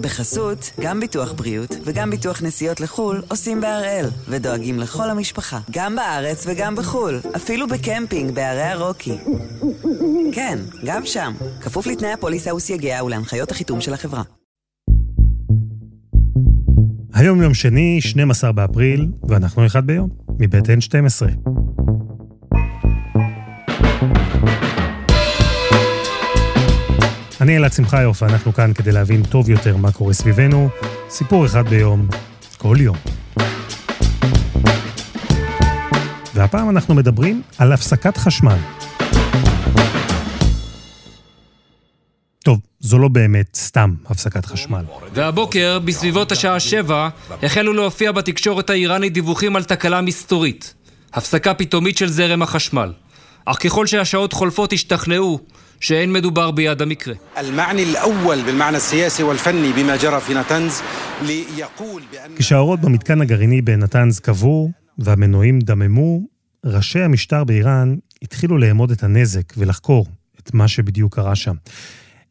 בחסות, גם ביטוח בריאות וגם ביטוח נסיעות לחו"ל עושים בהראל, ודואגים לכל המשפחה, גם בארץ וגם בחו"ל, אפילו בקמפינג בערי הרוקי. כן, גם שם, כפוף לתנאי הפוליסה וסייגיה ולהנחיות החיתום של החברה. היום יום שני, 12 באפריל, ואנחנו אחד ביום, מבית N12. אני אלעד שמחיוף, ואנחנו כאן כדי להבין טוב יותר מה קורה סביבנו. סיפור אחד ביום, כל יום. והפעם אנחנו מדברים על הפסקת חשמל. טוב, זו לא באמת סתם הפסקת חשמל. והבוקר, בסביבות השעה שבע, החלו להופיע בתקשורת האיראנית דיווחים על תקלה מסתורית. הפסקה פתאומית של זרם החשמל. אך ככל שהשעות חולפות השתכנעו שאין מדובר ביד המקרה. כשהאורות במתקן הגרעיני בנתנז קבעו והמנועים דממו, ראשי המשטר באיראן התחילו לאמוד את הנזק ולחקור את מה שבדיוק קרה שם.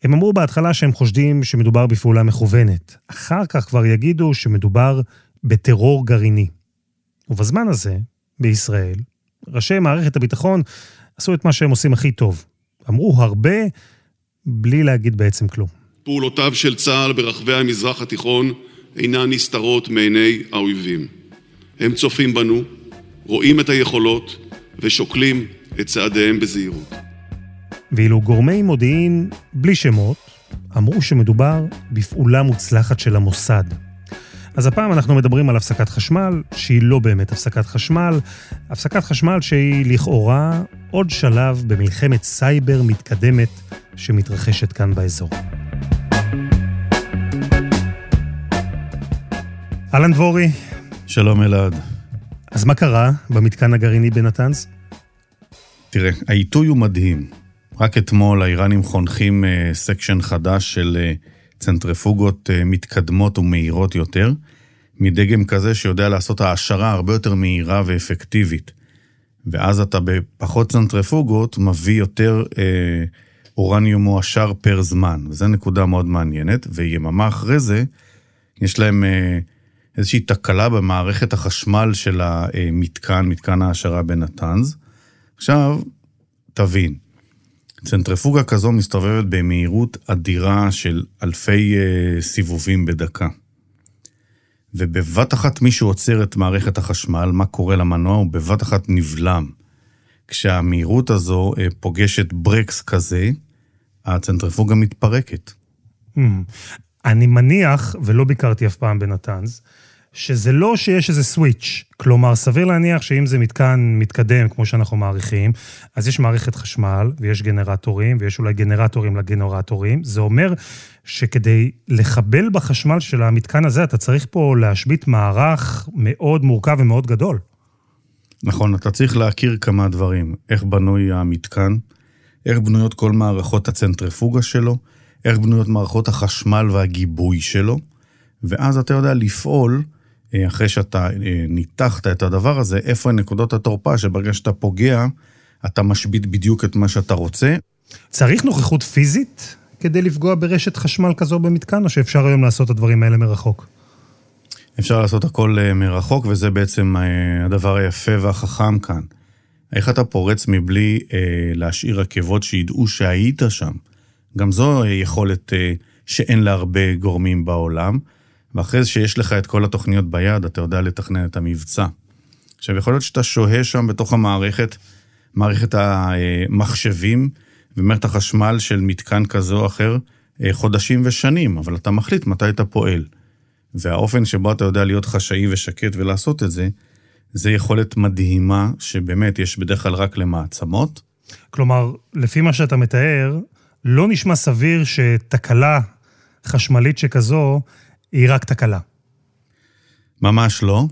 הם אמרו בהתחלה שהם חושדים שמדובר בפעולה מכוונת. אחר כך כבר יגידו שמדובר בטרור גרעיני. ובזמן הזה, בישראל, ראשי מערכת הביטחון עשו את מה שהם עושים הכי טוב. אמרו הרבה בלי להגיד בעצם כלום. פעולותיו של צה"ל ברחבי המזרח התיכון אינן נסתרות מעיני האויבים. הם צופים בנו, רואים את היכולות ושוקלים את צעדיהם בזהירות. ואילו גורמי מודיעין, בלי שמות, אמרו שמדובר בפעולה מוצלחת של המוסד. אז הפעם אנחנו מדברים על הפסקת חשמל, שהיא לא באמת הפסקת חשמל, הפסקת חשמל שהיא לכאורה עוד שלב במלחמת סייבר מתקדמת שמתרחשת כאן באזור. אהלן דבורי. שלום אלעד. אז מה קרה במתקן הגרעיני בנתנז? תראה, העיתוי הוא מדהים. רק אתמול האיראנים חונכים section חדש של צנטריפוגות מתקדמות ומהירות יותר, מדגם כזה שיודע לעשות העשרה הרבה יותר מהירה ואפקטיבית. ואז אתה בפחות צנטריפוגות מביא יותר אה, אורניום מועשר פר זמן, וזו נקודה מאוד מעניינת, ויממה אחרי זה, יש להם אה, איזושהי תקלה במערכת החשמל של המתקן, מתקן ההעשרה בנתנז. עכשיו, תבין, צנטריפוגה כזו מסתובבת במהירות אדירה של אלפי uh, סיבובים בדקה. ובבת אחת מישהו עוצר את מערכת החשמל, מה קורה למנוע? הוא בבת אחת נבלם. כשהמהירות הזו uh, פוגשת ברקס כזה, הצנטריפוגה מתפרקת. Hmm. אני מניח, ולא ביקרתי אף פעם בנתנז, שזה לא שיש איזה סוויץ'. כלומר, סביר להניח שאם זה מתקן מתקדם, כמו שאנחנו מעריכים, אז יש מערכת חשמל, ויש גנרטורים, ויש אולי גנרטורים לגנרטורים. זה אומר שכדי לחבל בחשמל של המתקן הזה, אתה צריך פה להשבית מערך מאוד מורכב ומאוד גדול. נכון, אתה צריך להכיר כמה דברים. איך בנוי המתקן, איך בנויות כל מערכות הצנטריפוגה שלו, איך בנויות מערכות החשמל והגיבוי שלו, ואז אתה יודע לפעול אחרי שאתה ניתחת את הדבר הזה, איפה נקודות התורפה שברגע שאתה פוגע, אתה משבית בדיוק את מה שאתה רוצה. צריך נוכחות פיזית כדי לפגוע ברשת חשמל כזו במתקן, או שאפשר היום לעשות את הדברים האלה מרחוק? אפשר לעשות הכל מרחוק, וזה בעצם הדבר היפה והחכם כאן. איך אתה פורץ מבלי להשאיר עקבות שידעו שהיית שם? גם זו יכולת שאין לה הרבה גורמים בעולם. ואחרי זה שיש לך את כל התוכניות ביד, אתה יודע לתכנן את המבצע. עכשיו, יכול להיות שאתה שוהה שם בתוך המערכת, מערכת המחשבים ומערכת החשמל של מתקן כזה או אחר, חודשים ושנים, אבל אתה מחליט מתי אתה פועל. והאופן שבו אתה יודע להיות חשאי ושקט ולעשות את זה, זה יכולת מדהימה, שבאמת יש בדרך כלל רק למעצמות. כלומר, לפי מה שאתה מתאר, לא נשמע סביר שתקלה חשמלית שכזו, היא רק תקלה. ממש לא,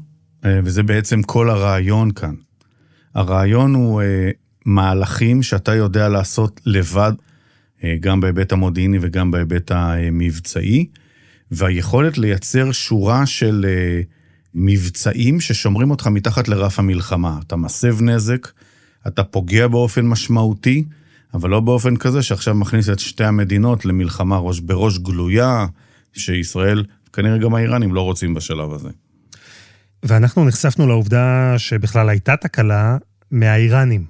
וזה בעצם כל הרעיון כאן. הרעיון הוא מהלכים שאתה יודע לעשות לבד, גם בהיבט המודיעיני וגם בהיבט המבצעי, והיכולת לייצר שורה של מבצעים ששומרים אותך מתחת לרף המלחמה. אתה מסב נזק, אתה פוגע באופן משמעותי, אבל לא באופן כזה שעכשיו מכניס את שתי המדינות למלחמה ראש בראש גלויה, שישראל, כנראה גם האיראנים לא רוצים בשלב הזה. ואנחנו נחשפנו לעובדה שבכלל הייתה תקלה מהאיראנים.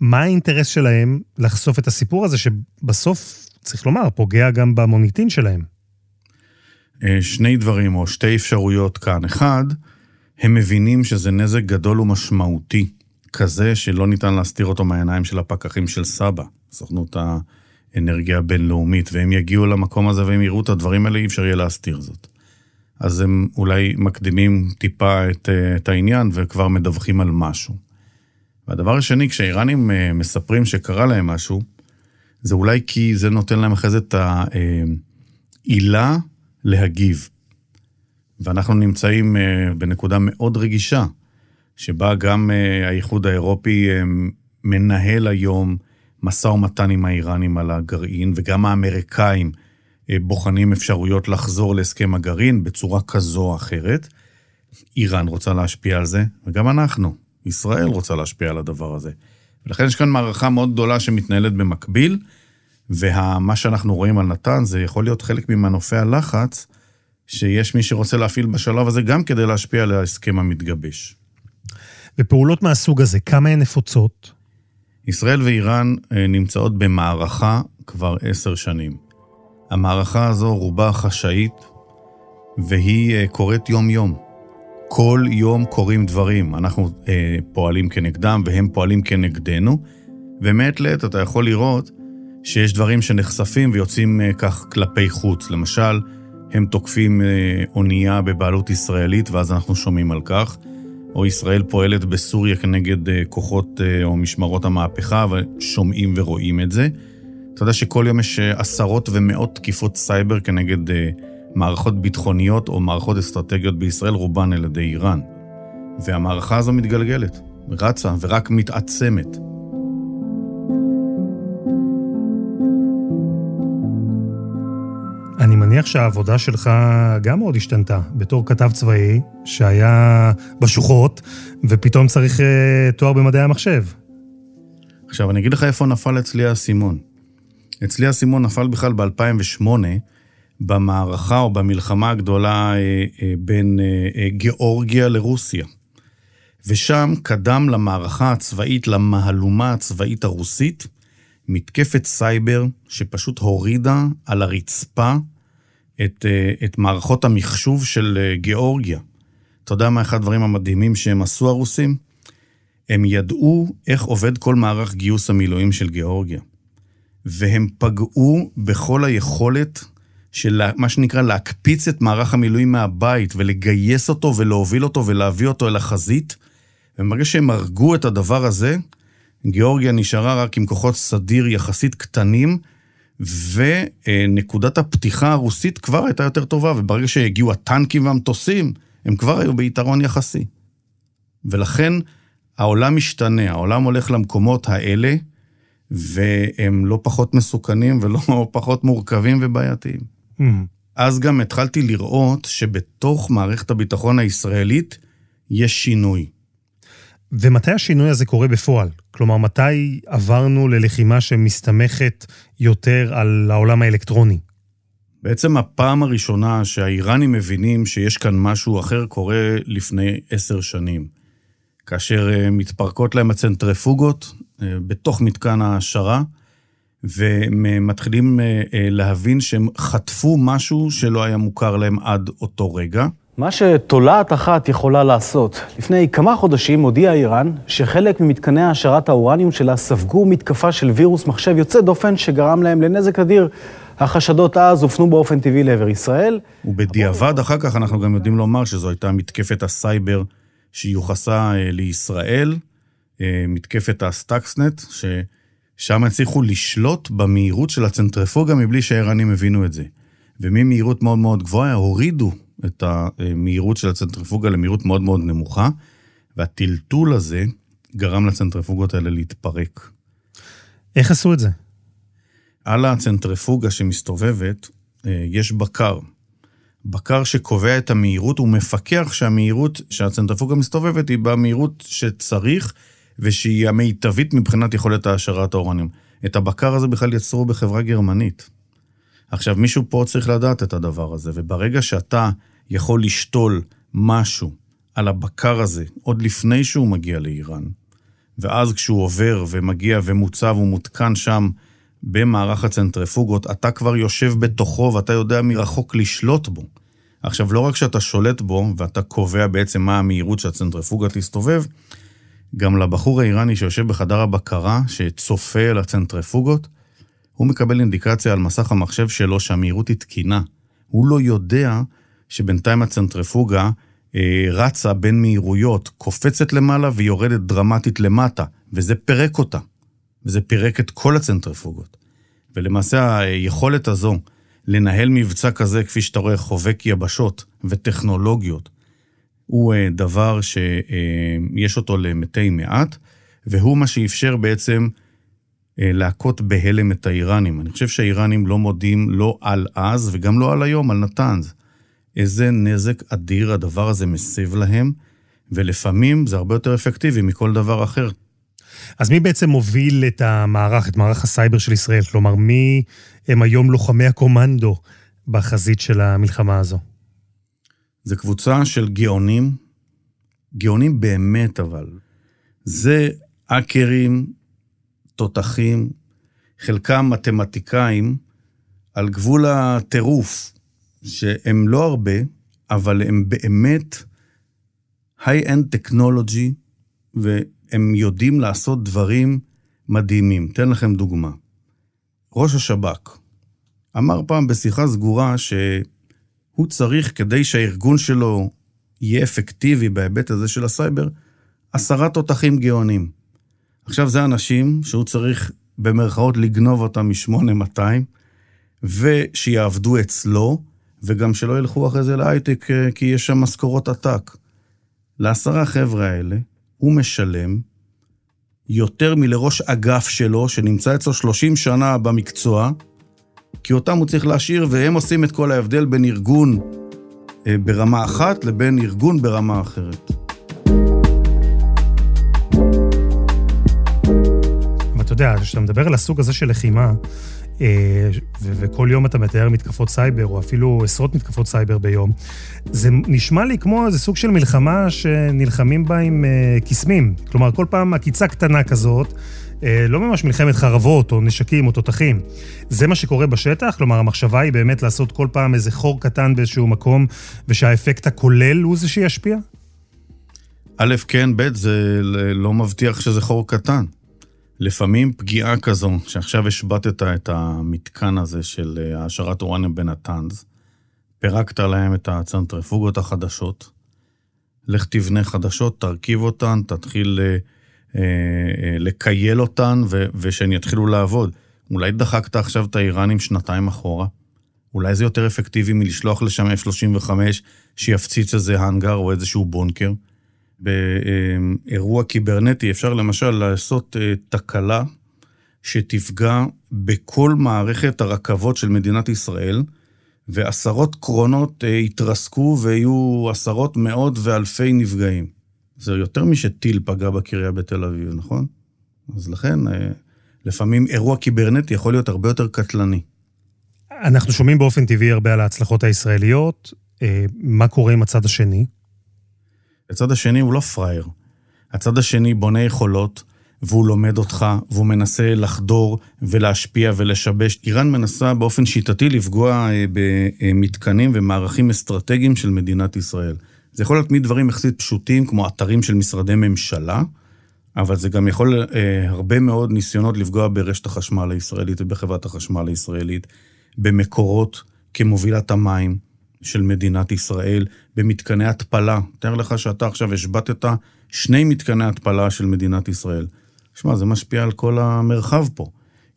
מה האינטרס שלהם לחשוף את הסיפור הזה, שבסוף, צריך לומר, פוגע גם במוניטין שלהם? אה, שני דברים או שתי אפשרויות כאן. אחד, הם מבינים שזה נזק גדול ומשמעותי, כזה שלא ניתן להסתיר אותו מהעיניים של הפקחים של סבא, סוכנות האנרגיה הבינלאומית, והם יגיעו למקום הזה והם יראו את הדברים האלה, אי אפשר יהיה להסתיר זאת. אז הם אולי מקדימים טיפה את, אה, את העניין וכבר מדווחים על משהו. והדבר השני, כשהאיראנים אה, מספרים שקרה להם משהו, זה אולי כי זה נותן להם אחרי זה את העילה להגיב. ואנחנו נמצאים אה, בנקודה מאוד רגישה, שבה גם אה, האיחוד האירופי אה, מנהל היום משא ומתן עם האיראנים על הגרעין, וגם האמריקאים בוחנים אפשרויות לחזור להסכם הגרעין בצורה כזו או אחרת. איראן רוצה להשפיע על זה, וגם אנחנו, ישראל רוצה להשפיע על הדבר הזה. ולכן יש כאן מערכה מאוד גדולה שמתנהלת במקביל, ומה שאנחנו רואים על נתן זה יכול להיות חלק ממנופי הלחץ שיש מי שרוצה להפעיל בשלב הזה גם כדי להשפיע על ההסכם המתגבש. ופעולות מהסוג הזה, כמה הן נפוצות? ישראל ואיראן אה, נמצאות במערכה כבר עשר שנים. המערכה הזו רובה חשאית, והיא אה, קורית יום-יום. כל יום קורים דברים. אנחנו אה, פועלים כנגדם והם פועלים כנגדנו, ומעת לעת אתה יכול לראות שיש דברים שנחשפים ויוצאים אה, כך כלפי חוץ. למשל, הם תוקפים אה, אונייה בבעלות ישראלית, ואז אנחנו שומעים על כך. או ישראל פועלת בסוריה כנגד אה, כוחות או משמרות המהפכה, ושומעים ורואים את זה. אתה יודע שכל יום יש עשרות ומאות תקיפות סייבר כנגד מערכות ביטחוניות או מערכות אסטרטגיות בישראל, רובן על ידי איראן. והמערכה הזו מתגלגלת, רצה ורק מתעצמת. אני מניח שהעבודה שלך גם מאוד השתנתה, בתור כתב צבאי שהיה בשוחות, ופתאום צריך uh, תואר במדעי המחשב. עכשיו, אני אגיד לך איפה נפל אצלי האסימון. אצלי האסימון נפל בכלל ב-2008, במערכה או במלחמה הגדולה uh, uh, בין uh, גיאורגיה לרוסיה. ושם קדם למערכה הצבאית, למהלומה הצבאית הרוסית, מתקפת סייבר שפשוט הורידה על הרצפה את, אה, את מערכות המחשוב של אה, גיאורגיה. אתה יודע מה אחד הדברים המדהימים שהם עשו הרוסים? הם ידעו איך עובד כל מערך גיוס המילואים של גיאורגיה. והם פגעו בכל היכולת של מה שנקרא להקפיץ את מערך המילואים מהבית ולגייס אותו ולהוביל אותו ולהביא אותו אל החזית. וברגע שהם הרגו את הדבר הזה, גיאורגיה נשארה רק עם כוחות סדיר יחסית קטנים, ונקודת הפתיחה הרוסית כבר הייתה יותר טובה, וברגע שהגיעו הטנקים והמטוסים, הם כבר היו ביתרון יחסי. ולכן העולם משתנה, העולם הולך למקומות האלה, והם לא פחות מסוכנים ולא פחות מורכבים ובעייתיים. Mm. אז גם התחלתי לראות שבתוך מערכת הביטחון הישראלית יש שינוי. ומתי השינוי הזה קורה בפועל? כלומר, מתי עברנו ללחימה שמסתמכת יותר על העולם האלקטרוני? בעצם הפעם הראשונה שהאיראנים מבינים שיש כאן משהו אחר קורה לפני עשר שנים. כאשר אה, מתפרקות להם הצנטריפוגות בתוך מתקן ההעשרה, ומתחילים אה, להבין שהם חטפו משהו שלא היה מוכר להם עד אותו רגע. מה שתולעת אחת יכולה לעשות. לפני כמה חודשים הודיעה איראן שחלק ממתקני העשרת האורניום שלה ספגו מתקפה של וירוס מחשב יוצא דופן שגרם להם לנזק אדיר. החשדות אז הופנו באופן טבעי לעבר ישראל. ובדיעבד אחר כך אנחנו גם יודעים לומר שזו הייתה מתקפת הסייבר שיוחסה אה, לישראל, אה, מתקפת הסטאקסנט, ששם הצליחו לשלוט במהירות של הצנטריפוגה מבלי שהאיראנים הבינו את זה. וממהירות מאוד מאוד גבוהה הורידו את המהירות של הצנטריפוגה למהירות מאוד מאוד נמוכה, והטלטול הזה גרם לצנטריפוגות האלה להתפרק. איך עשו את זה? על הצנטריפוגה שמסתובבת אה, יש בקר. בקר שקובע את המהירות, ומפקח שהמהירות שהצנטריפוגה מסתובבת היא במהירות שצריך, ושהיא המיטבית מבחינת יכולת העשרת האורניום. את הבקר הזה בכלל יצרו בחברה גרמנית. עכשיו, מישהו פה צריך לדעת את הדבר הזה, וברגע שאתה יכול לשתול משהו על הבקר הזה עוד לפני שהוא מגיע לאיראן, ואז כשהוא עובר ומגיע ומוצב ומותקן שם במערך הצנטריפוגות, אתה כבר יושב בתוכו ואתה יודע מרחוק לשלוט בו. עכשיו, לא רק שאתה שולט בו ואתה קובע בעצם מה המהירות שהצנטריפוגה תסתובב, גם לבחור האיראני שיושב בחדר הבקרה, שצופה על הצנטריפוגות, הוא מקבל אינדיקציה על מסך המחשב שלו שהמהירות היא תקינה. הוא לא יודע שבינתיים הצנטריפוגה אה, רצה בין מהירויות, קופצת למעלה ויורדת דרמטית למטה, וזה פירק אותה. וזה פירק את כל הצנטריפוגות. ולמעשה היכולת הזו לנהל מבצע כזה, כפי שאתה רואה, חובק יבשות וטכנולוגיות, הוא אה, דבר שיש אותו למתי מעט, והוא מה שאפשר בעצם אה, להכות בהלם את האיראנים. אני חושב שהאיראנים לא מודים לא על אז וגם לא על היום, על נתנז. איזה נזק אדיר הדבר הזה מסב להם, ולפעמים זה הרבה יותר אפקטיבי מכל דבר אחר. אז מי בעצם מוביל את המערך, את מערך הסייבר של ישראל? כלומר, מי הם היום לוחמי הקומנדו בחזית של המלחמה הזו? זה קבוצה של גאונים, גאונים באמת אבל. זה אקרים, תותחים, חלקם מתמטיקאים, על גבול הטירוף, שהם לא הרבה, אבל הם באמת היי-אנד טכנולוגי, והם יודעים לעשות דברים מדהימים. אתן לכם דוגמה. ראש השב"כ אמר פעם בשיחה סגורה שהוא צריך, כדי שהארגון שלו יהיה אפקטיבי בהיבט הזה של הסייבר, עשרה תותחים גאונים. עכשיו, זה אנשים שהוא צריך במרכאות לגנוב אותם מ-8200, ושיעבדו אצלו, וגם שלא ילכו אחרי זה להייטק, אה, כי יש שם משכורות עתק. לעשרה חבר'ה האלה, הוא משלם יותר מלראש אגף שלו, שנמצא אצלו 30 שנה במקצוע, כי אותם הוא צריך להשאיר, והם עושים את כל ההבדל בין ארגון אה, ברמה אחת לבין ארגון ברמה אחרת. אבל אתה יודע, כשאתה מדבר על הסוג הזה של לחימה, אה, וכל יום אתה מתאר מתקפות סייבר, או אפילו עשרות מתקפות סייבר ביום, זה נשמע לי כמו איזה סוג של מלחמה שנלחמים בה עם אה, קיסמים. כלומר, כל פעם עקיצה קטנה כזאת, לא ממש מלחמת חרבות או נשקים או תותחים. זה מה שקורה בשטח? כלומר, המחשבה היא באמת לעשות כל פעם איזה חור קטן באיזשהו מקום, ושהאפקט הכולל הוא זה שישפיע? א', כן, ב', זה לא מבטיח שזה חור קטן. לפעמים פגיעה כזו, שעכשיו השבתת את המתקן הזה של אה, העשרת אורניום בנתנז, פירקת להם את הצנטריפוגות החדשות, לך תבנה חדשות, תרכיב אותן, תתחיל אה, אה, לקייל אותן, ו- ושהן יתחילו לעבוד. אולי דחקת עכשיו את האיראנים שנתיים אחורה? אולי זה יותר אפקטיבי מלשלוח לשם F-35 שיפציץ איזה האנגר או איזשהו בונקר? באירוע קיברנטי אפשר למשל לעשות אה, תקלה שתפגע בכל מערכת הרכבות של מדינת ישראל, ועשרות קרונות אה, יתרסקו ויהיו עשרות, מאות ואלפי נפגעים. זה יותר משטיל פגע בקריה בתל אביב, נכון? אז לכן, אה, לפעמים אירוע קיברנטי יכול להיות הרבה יותר קטלני. אנחנו שומעים באופן טבעי הרבה על ההצלחות הישראליות. מה קורה עם הצד השני? הצד השני הוא לא פראייר. הצד השני בונה יכולות, והוא לומד אותך, והוא מנסה לחדור ולהשפיע ולשבש. איראן מנסה באופן שיטתי לפגוע אה, במתקנים ומערכים אסטרטגיים של מדינת ישראל. זה יכול להיות מדברים יחסית פשוטים, כמו אתרים של משרדי ממשלה, אבל זה גם יכול אה, הרבה מאוד ניסיונות לפגוע ברשת החשמל הישראלית ובחברת החשמל הישראלית, במקורות כמובילת המים, של מדינת ישראל במתקני התפלה. תאר לך שאתה עכשיו השבתת שני מתקני התפלה של מדינת ישראל. שמע, זה משפיע על כל המרחב פה.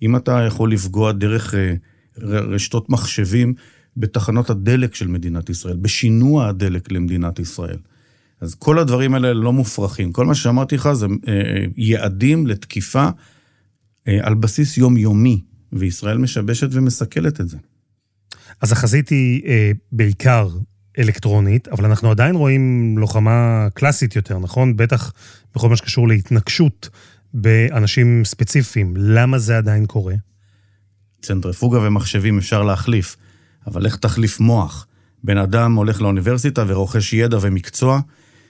אם אתה יכול לפגוע דרך אה, רשתות מחשבים בתחנות הדלק של מדינת ישראל, בשינוע הדלק למדינת ישראל. אז כל הדברים האלה לא מופרכים. כל מה שאמרתי לך זה אה, אה יעדים לתקיפה אה, על בסיס יומיומי, וישראל משבשת ומסכלת את זה. אז החזית היא אה, בעיקר אלקטרונית, אבל אנחנו עדיין רואים לוחמה קלאסית יותר, נכון? בטח בכל מה שקשור להתנגשות באנשים ספציפיים. למה זה עדיין קורה? צנטריפוגה ומחשבים אפשר להחליף, אבל איך תחליף מוח? בן אדם הולך לאוניברסיטה ורוכש ידע ומקצוע,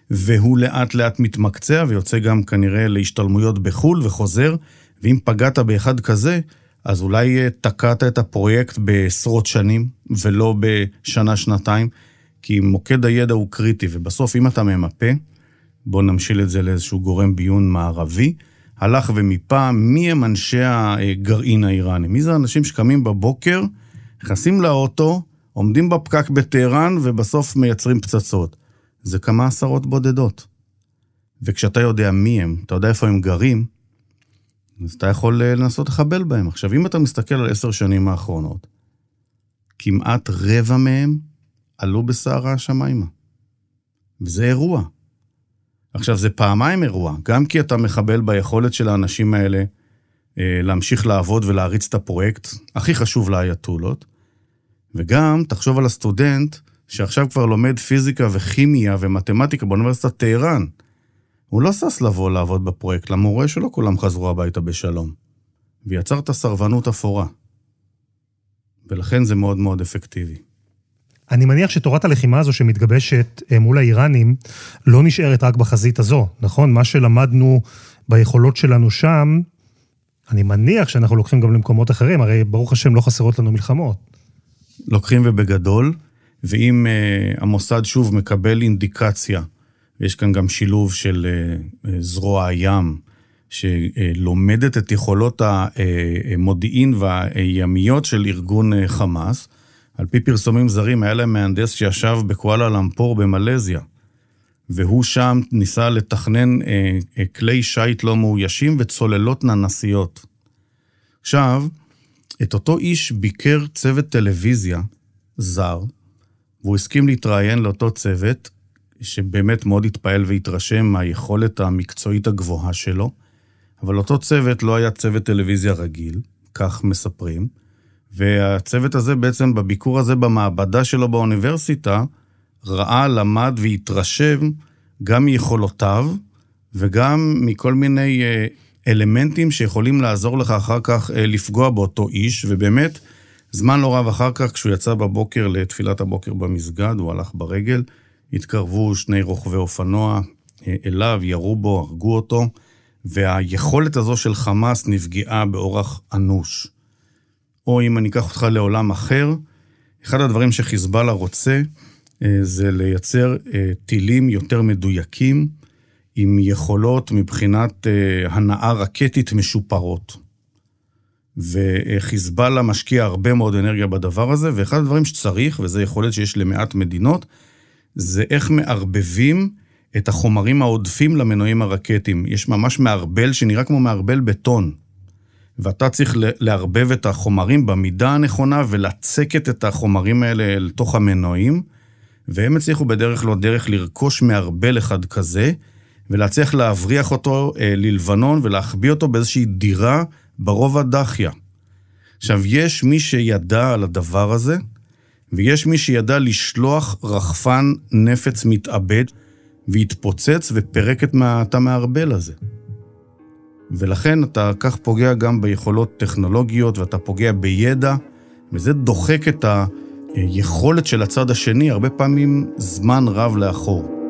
והוא לאט לאט מתמקצע ויוצא גם כנראה להשתלמויות בחו"ל וחוזר, ואם פגעת באחד כזה, אז אולי אה, תקעת את הפרויקט בעשרות שנים, ולא בשנה-שנתיים, כי מוקד הידע הוא קריטי, ובסוף אם אתה ממפה, בואו נמשיל את זה לאיזשהו גורם ביון מערבי, הלך ומיפה מי הם אנשי הגרעין האיראני. מי זה האנשים שקמים בבוקר, נכנסים לאוטו, עומדים בפקק בטהרן ובסוף מייצרים פצצות. זה כמה עשרות בודדות. וכשאתה יודע מי הם, אתה יודע איפה הם גרים, אז אתה יכול אה, לנסות לחבל בהם. עכשיו, אם אתה מסתכל על עשר שנים האחרונות, כמעט רבע מהם עלו בסערה השמיימה. וזה אירוע. עכשיו, זה פעמיים אירוע, גם כי אתה מחבל ביכולת של האנשים האלה אה, להמשיך לעבוד ולהריץ את הפרויקט הכי חשוב לאייתולות, וגם תחשוב על הסטודנט שעכשיו כבר לומד פיזיקה וכימיה ומתמטיקה באוניברסיטת טהרן. הוא לא שש לבוא לעבוד בפרויקט, למורה שלו כולם חזרו הביתה בשלום. ויצר את הסרבנות אפורה. ולכן זה מאוד מאוד אפקטיבי. אני מניח שתורת הלחימה הזו שמתגבשת אה, מול האיראנים לא נשארת רק בחזית הזו, נכון? מה שלמדנו ביכולות שלנו שם, אני מניח שאנחנו לוקחים גם למקומות אחרים, הרי ברוך השם לא חסרות לנו מלחמות. לוקחים ובגדול, ואם uh, המוסד שוב מקבל אינדיקציה, ויש כאן גם שילוב של uh, זרוע הים, שלומדת את יכולות המודיעין והימיות של ארגון חמאס, על פי פרסומים זרים, היה להם מהנדס שישב בקואלה למפור במלזיה, והוא שם ניסה לתכנן כלי שיט לא מאוישים וצוללות ננסיות. עכשיו, את אותו איש ביקר צוות טלוויזיה זר, והוא הסכים להתראיין לאותו צוות, שבאמת מאוד התפעל והתרשם מהיכולת המקצועית הגבוהה שלו, אבל אותו צוות לא היה צוות טלוויזיה רגיל, כך מספרים, והצוות הזה בעצם בביקור הזה במעבדה שלו באוניברסיטה, ראה, למד והתרשם גם מיכולותיו וגם מכל מיני אה, אלמנטים שיכולים לעזור לך אחר כך אה, לפגוע באותו איש, ובאמת, זמן לא רב אחר כך, כשהוא יצא בבוקר לתפילת הבוקר במסגד, הוא הלך ברגל, התקרבו שני רוכבי אופנוע אה, אליו, ירו בו, הרגו אותו, והיכולת הזו של חמאס נפגעה באורח אנוש. או אם אני אקח אותך לעולם אחר, אחד הדברים שחיזבאללה רוצה אה, זה לייצר טילים יותר מדויקים, עם יכולות מבחינת אה, הנעה רקטית משופרות. וחיזבאללה משקיע הרבה מאוד אנרגיה בדבר הזה, ואחד הדברים שצריך, וזה יכולת שיש למעט מדינות, זה איך מערבבים את החומרים העודפים למנועים הרקטיים. יש ממש מערבל שנראה כמו מערבל בטון. ואתה צריך לערבב את החומרים במידה הנכונה ולצקת את החומרים האלה לתוך המנועים, והם הצליחו בדרך לא דרך לרכוש מערבל אחד כזה, ולהצליח להבריח אותו אה, ללבנון ולהחביא אותו באיזושהי דירה ברובע דחיה. עכשיו, יש מי שידע על הדבר הזה, ויש מי שידע לשלוח רחפן נפץ מתאבד, והתפוצץ ופירק את התא המערבל הזה. ולכן אתה כך פוגע גם ביכולות טכנולוגיות ואתה פוגע בידע, וזה דוחק את היכולת של הצד השני הרבה פעמים זמן רב לאחור.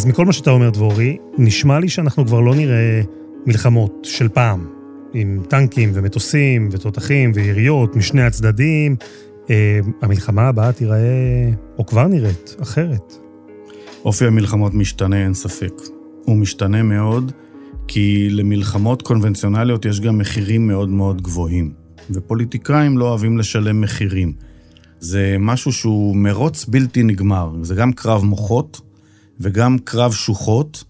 אז מכל מה שאתה אומר, דבורי, נשמע לי שאנחנו כבר לא נראה מלחמות של פעם, עם טנקים ומטוסים ותותחים ויריות משני הצדדים. אה, המלחמה הבאה תיראה, או כבר נראית, אחרת. אופי המלחמות משתנה, אין ספק. הוא משתנה מאוד, כי למלחמות קונבנציונליות יש גם מחירים מאוד מאוד גבוהים. ופוליטיקאים לא אוהבים לשלם מחירים. זה משהו שהוא מרוץ בלתי נגמר. זה גם קרב מוחות וגם קרב שוחות,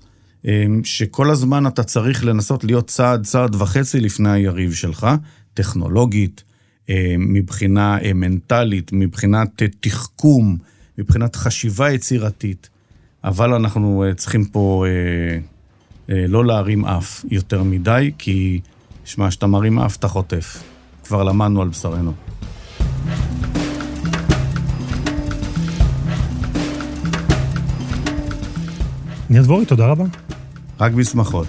אמ, שכל הזמן אתה צריך לנסות להיות צעד, צעד וחצי לפני היריב שלך, טכנולוגית, אמ, מבחינה אה, מנטלית, מבחינת תחכום, מבחינת חשיבה יצירתית. אבל אנחנו אה, צריכים פה אה, לא להרים אף יותר מדי, כי, שמע, כשאתה מרים אף אתה חוטף. כבר למדנו על בשרנו. ניר דבורי, תודה רבה. רק בשמחות.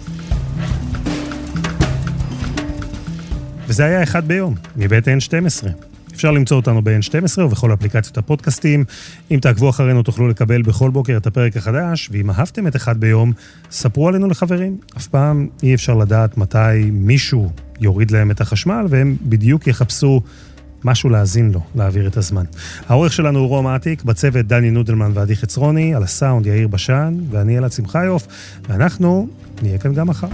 וזה היה אחד ביום, מבית N12. אפשר למצוא אותנו ב-N12 ובכל אפליקציות הפודקאסטים. אם תעקבו אחרינו תוכלו לקבל בכל בוקר את הפרק החדש, ואם אהבתם את אחד ביום, ספרו עלינו לחברים. אף פעם אי אפשר לדעת מתי מישהו יוריד להם את החשמל, והם בדיוק יחפשו משהו להאזין לו, להעביר את הזמן. העורך שלנו הוא רום אטיק, בצוות דני נודלמן ועדי חצרוני, על הסאונד יאיר בשן, ואני אלעד שמחיוף, ואנחנו נהיה כאן גם מחר.